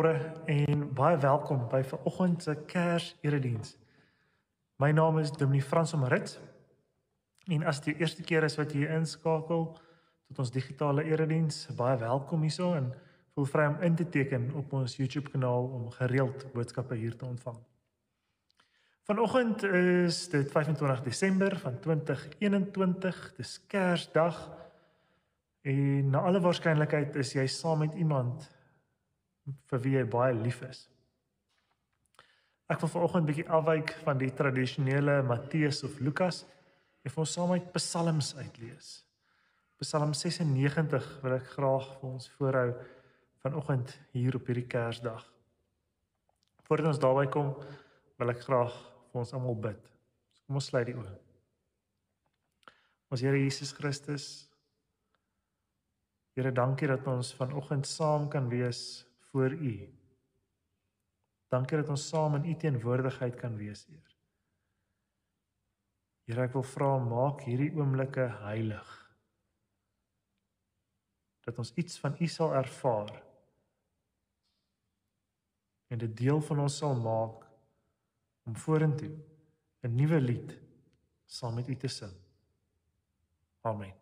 Goeiemôre en baie welkom by vanoggend se Kerserediens. My naam is Dominee Frans Omarit. En as dit die eerste keer is wat jy inskakel tot ons digitale erediens, baie welkom hierso en voel vry om in te teken op ons YouTube kanaal om gereeld boodskappe hier te ontvang. Vanoggend is dit 25 Desember van 2021, dis Kersdag. En na alle waarskynlikheid is jy saam met iemand vir wie jy baie lief is. Ek wil vanoggend 'n bietjie afwyk van die tradisionele Matteus of Lukas en vir ons saam uit Psalms uitlees. Psalm 96 wil ek graag vir ons voorhou vanoggend hier op hierdie Kersdag. Voordat ons daarby kom, wil ek graag vir ons almal bid. So kom ons sluit die oë. Ons Here Jesus Christus Here, dankie dat ons vanoggend saam kan wees voor U. Dankie dat ons saam in U teenwoordigheid kan wees, Heer. Here, ek wil vra maak hierdie oomblikke heilig. Dat ons iets van U sal ervaar. En dit deel van ons sal maak om vorentoe 'n nuwe lied saam met U te sing. Amen.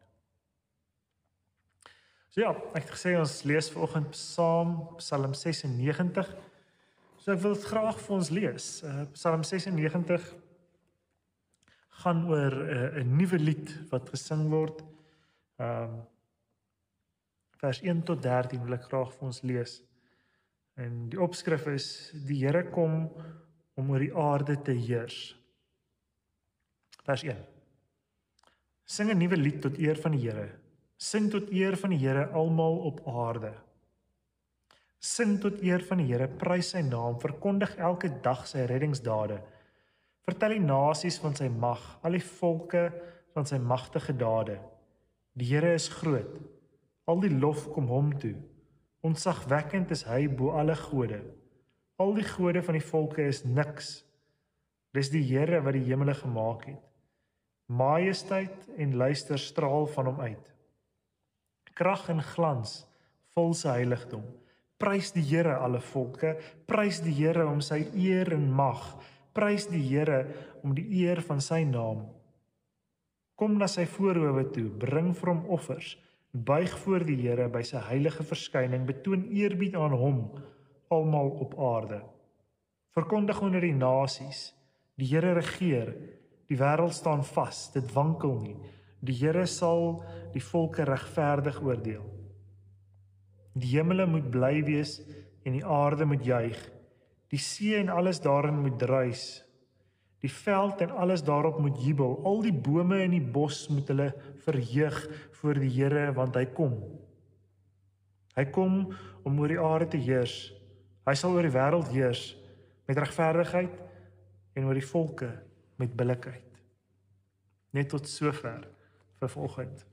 So ja, ek het gesê ons lees vanoggend Psalm Psalm 96. So ek wil dit graag vir ons lees. Uh, Psalm 96 gaan oor eh, 'n uh, nuwe lied wat gesing word. Ehm um, vers 1 tot 13 wil ek graag vir ons lees. En die opskrif is die Here kom om oor die aarde te heers. Vers 1. Sing 'n nuwe lied tot eer van die Here Sing tot eer van die Here almal op aarde. Sing tot eer van die Here, prys sy naam, verkondig elke dag sy reddingsdade. Vertel die nasies van sy mag, al die volke van sy magtige dade. Die Here is groot. Al die lof kom hom toe. Onsagwekkend is hy bo alle gode. Al die gode van die volke is niks. Dis die Here wat die hemele gemaak het. Majesteit en luister straal van hom uit krag en glans vol sy heiligdom. Prys die Here alle volke, prys die Here om sy eer en mag. Prys die Here om die eer van sy naam. Kom na sy voorhoewe toe, bring vir hom offers, buig voor die Here by sy heilige verskyning, betoon eerbied aan hom almal op aarde. Verkondig onder die nasies, die Here regeer, die wêreld staan vas, dit wankel nie. Die Here sal die volke regverdig oordeel. Die hemele moet bly wees en die aarde moet juig. Die see en alles daarin moet druis. Die veld en alles daarop moet jubel. Al die bome in die bos moet hulle verheug voor die Here want hy kom. Hy kom om oor die aarde te heers. Hy sal oor die wêreld heers met regverdigheid en oor die volke met billikheid. Net tot sover vir vanoggend.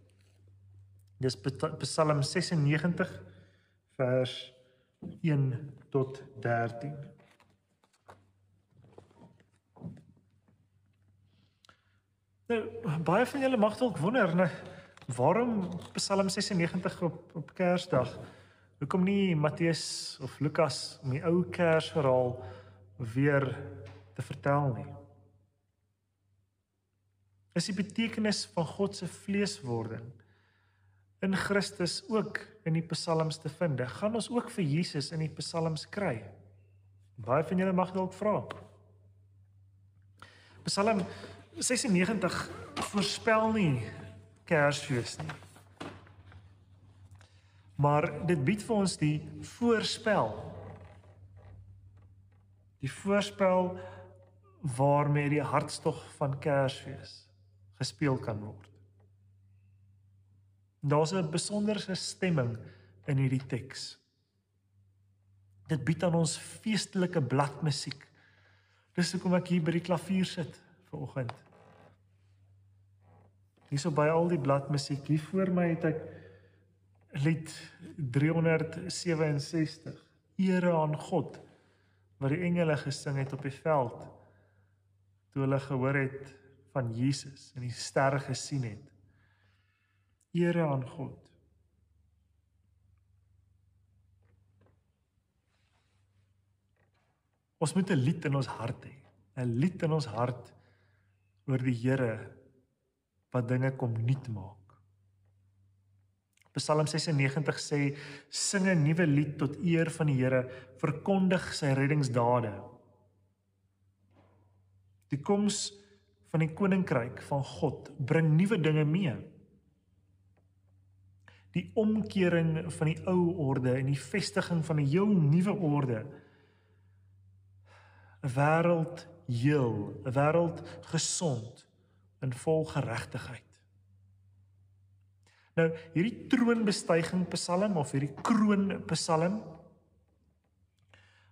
Dis Psalm 96 vers 1 tot 13. Nou, baie van julle mag dalk wonder, nee, waarom Psalm 96 op op Kersdag? Hoekom nie Matteus of Lukas om die ou Kersverhaal weer te vertel nie? Is die betekenis van God se vleeswording in Christus ook in die psalms te vind. Gaan ons ook vir Jesus in die psalms kry? Baie van julle mag dalk vra. Psalm 96 voorspel nie Kersfees nie. Maar dit bied vir ons die voorspel. Die voorspel waarmee die hartstog van Kersfees gespeel kan word. Daar's 'n besonderse stemming in hierdie teks. Dit bied aan ons feestelike bladmusiek. Dis hoekom ek hier by die klavier sit vanoggend. Hierso by al die bladmusiek hier voor my het ek lied 367 Ere aan God wat die engele gesing het op die veld toe hulle gehoor het van Jesus in die sterre gesien het. Ere aan God. Ons moet 'n lied in ons hart hê. 'n Lied in ons hart oor die Here wat dinge kom nuut maak. Psalm 96 sê sing 'n nuwe lied tot eer van die Here, verkondig sy reddingsdade. Die koms van die koninkryk van God bring nuwe dinge mee. Die omkering van die ou orde en die vestiging van 'n heel nuwe orde. 'n Wêreld heel, 'n wêreld gesond en vol geregtigheid. Nou, hierdie troonbestuiging Psalm of hierdie kroon Psalm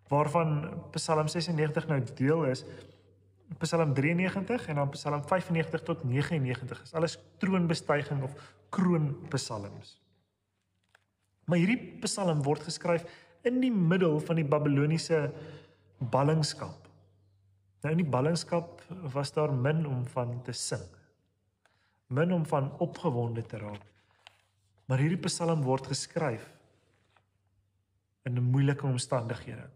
waarvan Psalm 96 nou deel is, Psalm 93 en dan Psalm 95 tot 99 is alles troonbestuiging of kroon psalms. Maar hierdie Psalm word geskryf in die middel van die Babiloniese ballingskap. Nou in die ballingskap was daar min om van te sing. Min om van opgewonde te raak. Maar hierdie Psalm word geskryf in 'n moeilike omstandighede.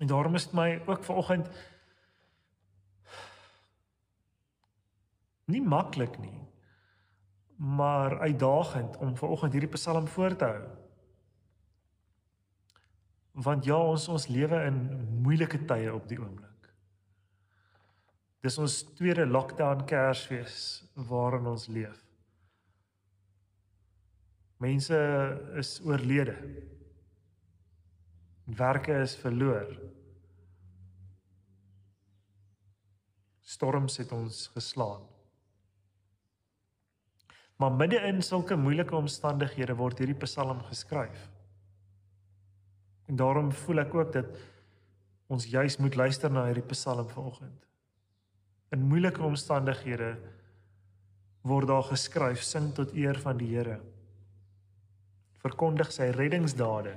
En daarom is dit my ook vanoggend nie maklik nie, maar uitdagend om vanoggend hierdie Psalm voor te hou. Want ja, ons ons lewe in moeilike tye op die oomblik. Dis ons tweede lockdown Kersfees waarin ons leef. Mense is oorlede. Werke is verloor. Storms het ons geslaan. Maar midde in sulke moeilike omstandighede word hierdie Psalm geskryf. En daarom voel ek ook dat ons juis moet luister na hierdie Psalm vanoggend. In moeilike omstandighede word daar geskryf sing tot eer van die Here verkondig sy reddingsdade.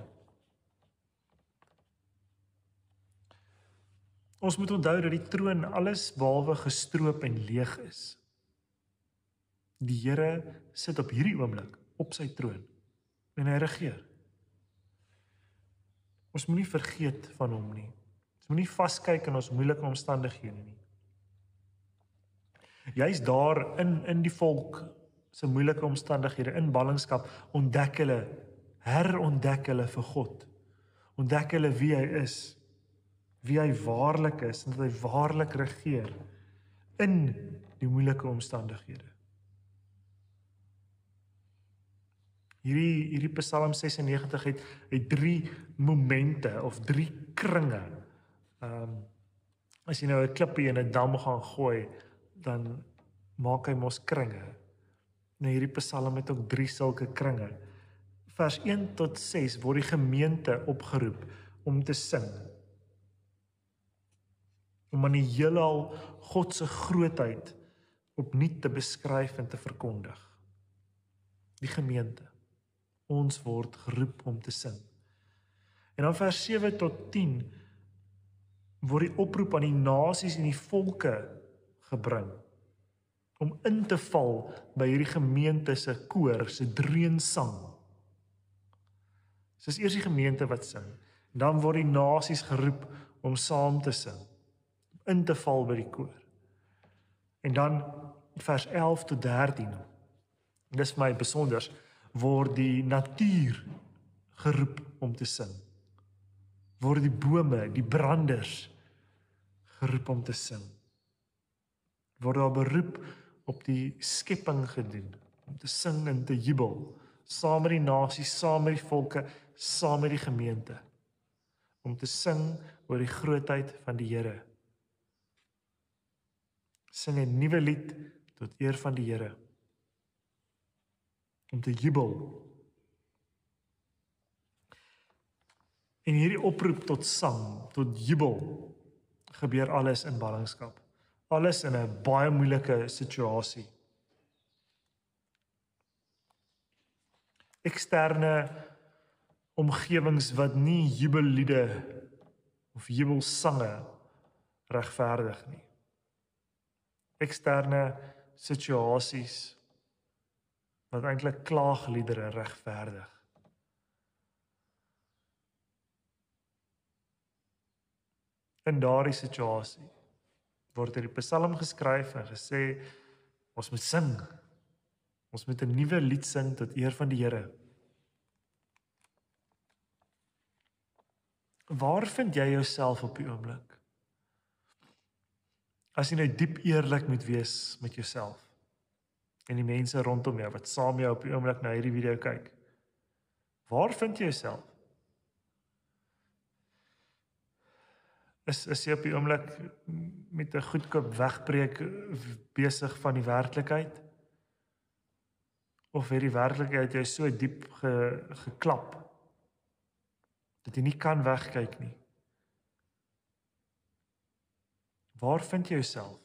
Ons moet onthou dat die troon alles behalwe gestroop en leeg is. Die Here sit op hierdie oomblik op sy troon en hy regeer. Ons moenie vergeet van hom nie. Ons moenie vaskyk in ons moeilike omstandighede nie. Jy's daar in in die volk se moeilike omstandighede in ballingskap ontdek hulle herontdek hulle vir God. Ontdek hulle wie hy is. Wie hy waarlik is en dat hy waarlik regeer in die moeilike omstandighede. Hierdie hierdie Psalm 96 het het drie momente of drie kringe. Ehm um, as jy nou 'n klippie in 'n dam gaan gooi, dan maak hy mos kringe. Nou hierdie Psalm het ook drie sulke kringe. Vers 1 tot 6 word die gemeente opgeroep om te sing. Om aan die heelal God se grootheid opnuut te beskryf en te verkondig. Die gemeente ons word geroep om te sing. En dan vers 7 tot 10 word die oproep aan die nasies en die volke gebring om in te val by hierdie gemeente se koor se dreunsang. Dis eers die gemeente wat sing. Dan word die nasies geroep om saam te sing, in te val by die koor. En dan vers 11 tot 13. Dis my besonders word die natuur geroep om te sing. Word die bome, die branders geroep om te sing. Word daar beroep op die skepping gedoen om te sing en te jubel saam met die nasies, saam met die volke, saam met die gemeente om te sing oor die grootheid van die Here. Sing 'n nuwe lied tot eer van die Here. Om te jubel. En hierdie oproep tot sang, tot jubel gebeur alles in ballingskap alles in 'n baie moeilike situasie. Eksterne omgewings wat nie jubelliede of jubelsange regverdig nie. Eksterne situasies wat eintlik klaagliedere regverdig. In daardie situasie word hierdie Psalm geskryf en gesê ons moet sing. Ons moet 'n nuwe lied sing tot eer van die Here. Waar vind jy jouself op die oomblik? As jy nou diep eerlik moet wees met jouself en die mense rondom jou wat saam jou op die oomblik na hierdie video kyk. Waar vind jy jouself? Is is jy op die oomblik met 'n goedkoop wegbreek besig van die werklikheid? Of het die werklikheid jou so diep ge, geklap dat jy nie kan wegkyk nie? Waar vind jy jouself?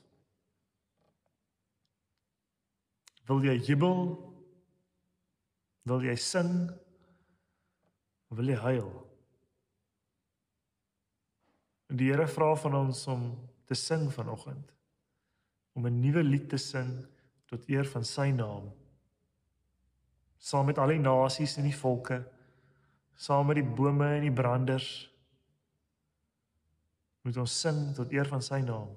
Wil jy jubel? Wil jy sing? Wil jy huil? Die Here vra van ons om te sing vanoggend. Om 'n nuwe lied te sing tot eer van sy naam. Saam met al die nasies en die volke, saam met die bome en die branders moet ons sing tot eer van sy naam.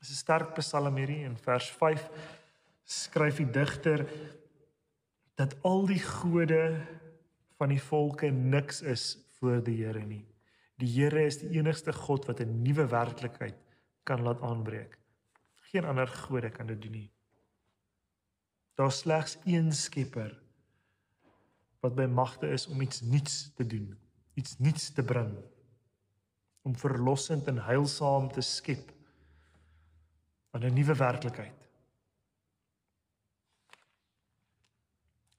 Dis 'n sterk Psalm hierdie in vers 5 skryf die digter dat al die gode van die volke niks is voor die Here nie. Die Here is die enigste God wat 'n nuwe werklikheid kan laat aanbreek. Geen ander gode kan dit doen nie. Daar's slegs een Skepper wat by magte is om iets nuuts te doen, iets nuuts te bring, om verlossend en heilsaam te skep aan 'n nuwe werklikheid.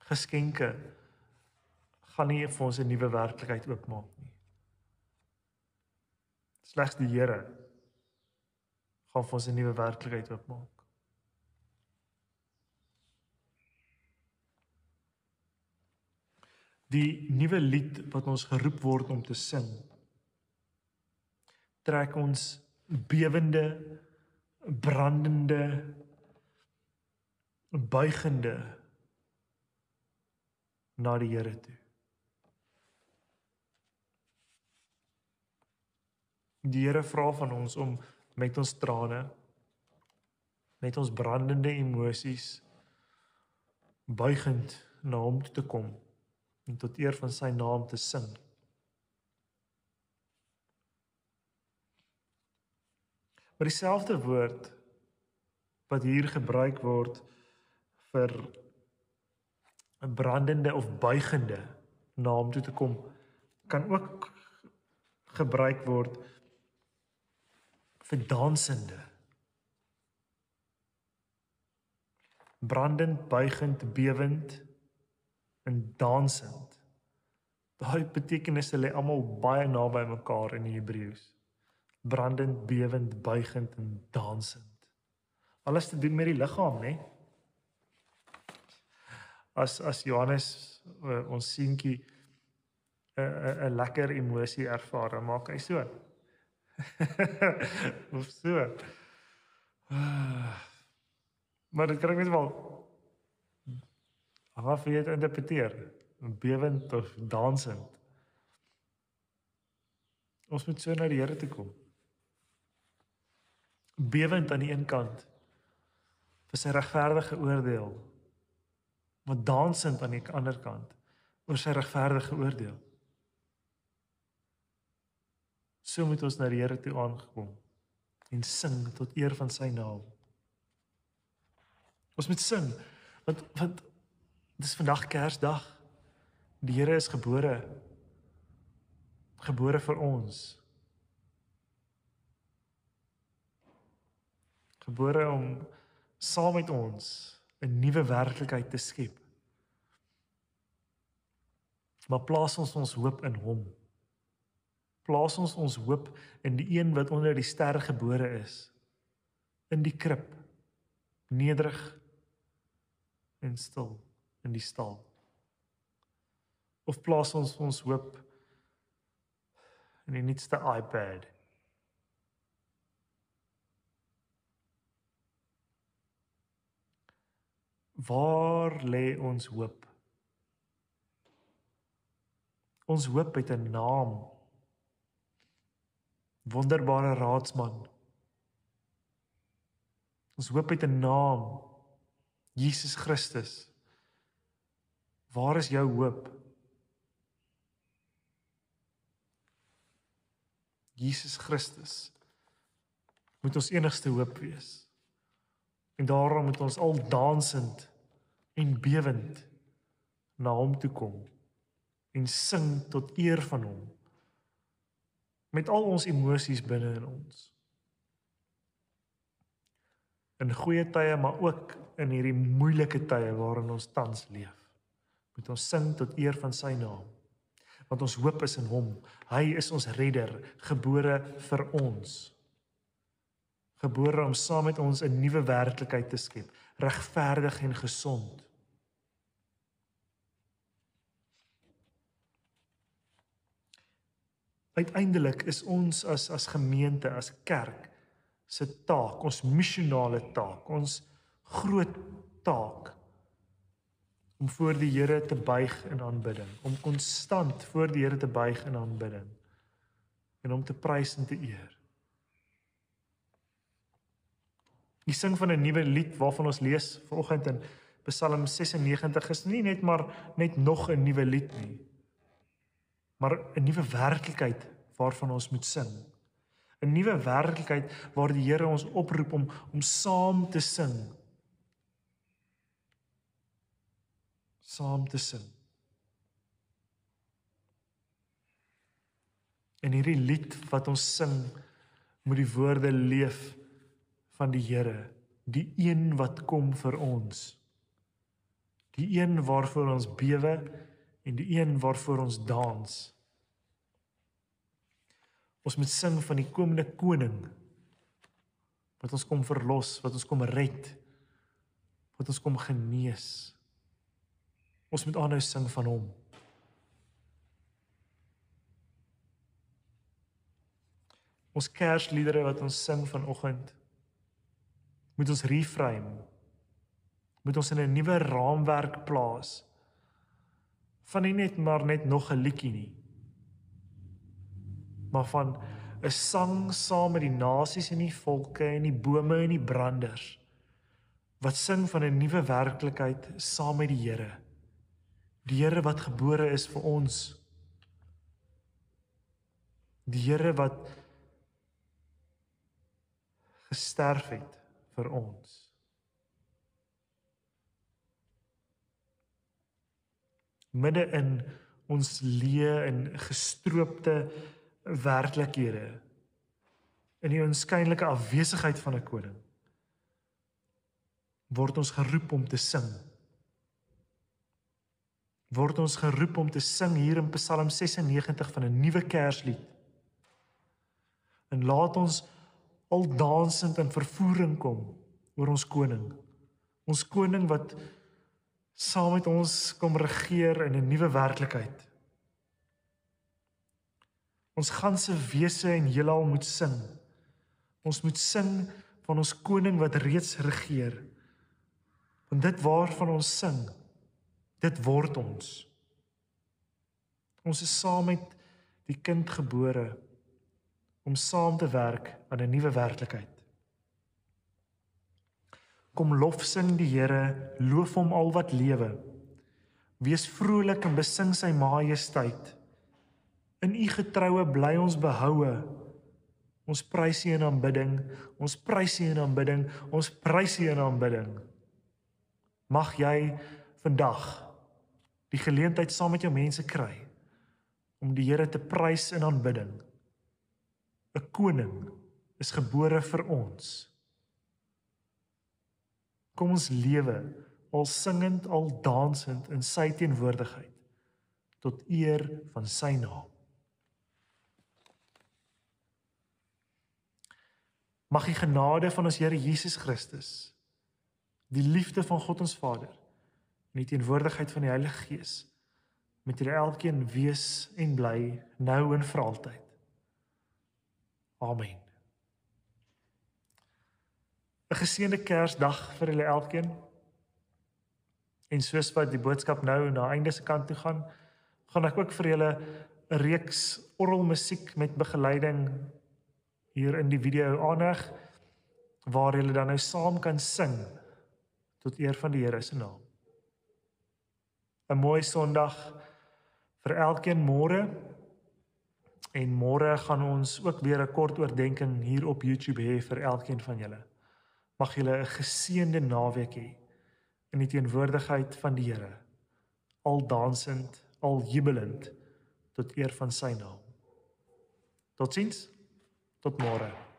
Geskenke gaan nie vir ons 'n nuwe werklikheid oopmaak nie. Slegs die Here gaan vir ons 'n nuwe werklikheid oopmaak. Die nuwe lied wat ons geroep word om te sing trek ons bewende brandende buigende na die Here toe. Die Here vra van ons om met ons trane met ons brandende emosies buigend na hom toe te kom en tot eer van sy naam te sing. Maar dieselfde woord wat hier gebruik word vir 'n brandende of buigende na hom toe te kom kan ook gebruik word vir dansende brandend buigend bewend en dansend daai betekenisse lê almal baie naby mekaar in die Hebreëus brandend, bewend, buigend en dansend. Alles te doen met die liggaam, né? As as Johannes uh, ons seentjie 'n uh, 'n uh, lekker emosie ervaar, maak hy so. of so. maar dit kry net wel af wie dit interpreteer, bewend of dansend. Ons moet so na die Here toe kom. Bewend aan die een kant vir sy regverdige oordeel maar dansend aan die ander kant oor sy regverdige oordeel. So moet ons na die Here toe aangekom en sing tot eer van sy naam. Ons moet sing want want dis vandag Kersdag. Die Here is gebore. Gebore vir ons. Gebore om saam met ons 'n nuwe werklikheid te skep. Maar plaas ons ons hoop in hom. Plaas ons ons hoop in die een wat onder die ster gebore is. In die krib. Nederig en stil in die stal. Of plaas ons ons hoop in die nuutste iPad Waar lê ons hoop? Ons hoop het 'n naam. Wonderbare raadsman. Ons hoop het 'n naam. Jesus Christus. Waar is jou hoop? Jesus Christus moet ons enigste hoop wees. En daarom moet ons al dansend en bewend na hom toe kom en sing tot eer van hom met al ons emosies binne in ons. In goeie tye maar ook in hierdie moeilike tye waarin ons tans leef. Moet ons sing tot eer van sy naam. Want ons hoop is in hom. Hy is ons redder, gebore vir ons. Gebore om saam met ons 'n nuwe werklikheid te skep, regverdig en gesond. Uiteindelik is ons as as gemeente, as kerk se taak, ons missionale taak, ons groot taak om voor die Here te buig in aanbidding, om konstant voor die Here te buig in aanbidding en om te prys en te eer. Die sing van 'n nuwe lied waarvan ons lees vanoggend in Psalm 96 is nie net maar net nog 'n nuwe lied nie maar 'n nuwe werklikheid waarvan ons moet sing. 'n Nuwe werklikheid waar die Here ons oproep om om saam te sing. Saam te sing. En hierdie lied wat ons sing moet die woorde leef van die Here, die een wat kom vir ons. Die een waarvoor ons bewe en die een waarvoor ons dans. Ons moet sing van die komende koning wat ons kom verlos, wat ons kom red, wat ons kom genees. Ons moet aanhou sing van hom. Ons kersliedere wat ons sing vanoggend moet ons reframe. Moet ons in 'n nuwe raamwerk plaas. Van nie net maar net nog 'n liedjie nie maar van 'n sang saam met die nasies en die volke en die bome en die branders wat sing van 'n nuwe werklikheid saam met die Here. Die Here wat gebore is vir ons. Die Here wat gesterf het vir ons. Midde in ons leë en gestroopte werklikhede in die onskynlike afwesigheid van 'n koning word ons geroep om te sing word ons geroep om te sing hier in Psalm 96 van 'n nuwe Kerslied en laat ons al dansend in vervoering kom oor ons koning ons koning wat saam met ons kom regeer in 'n nuwe werklikheid Ons ganse wese en heelal moet sing. Ons moet sing van ons koning wat reeds regeer. Want dit waarvan ons sing, dit word ons. Ons is saam met die kind gebore om saam te werk aan 'n nuwe werklikheid. Kom lof sing die Here, loof hom al wat lewe. Wees vrolik en besing sy majesteit. In u getroue bly ons behoue. Ons prys u in aanbidding. Ons prys u in aanbidding. Ons prys u in aanbidding. Mag jy vandag die geleentheid saam met jou mense kry om die Here te prys in aanbidding. 'n Koning is gebore vir ons. Kom ons lewe al singend al dansend in sy teenwoordigheid tot eer van sy naam. Mag die genade van ons Here Jesus Christus, die liefde van God ons Vader en die teenwoordigheid van die Heilige Gees met julle elkeen wees en bly nou en vir altyd. Amen. 'n Geseënde Kersdag vir julle elkeen. En soos wat die boodskap nou na einde se kant toe gaan, gaan ek ook vir julle 'n reeks orgelmusiek met begeleiding hier in die video aanrig waar julle dan nou saam kan sing tot eer van die Here se naam. 'n Mooi Sondag vir elkeen môre. En môre gaan ons ook weer 'n kort oordeenking hier op YouTube hê vir elkeen van julle. Mag julle 'n geseënde naweek hê in die teenwoordigheid van die Here. Al dansend, al jubelend tot eer van sy naam. Totsiens. Tot môre.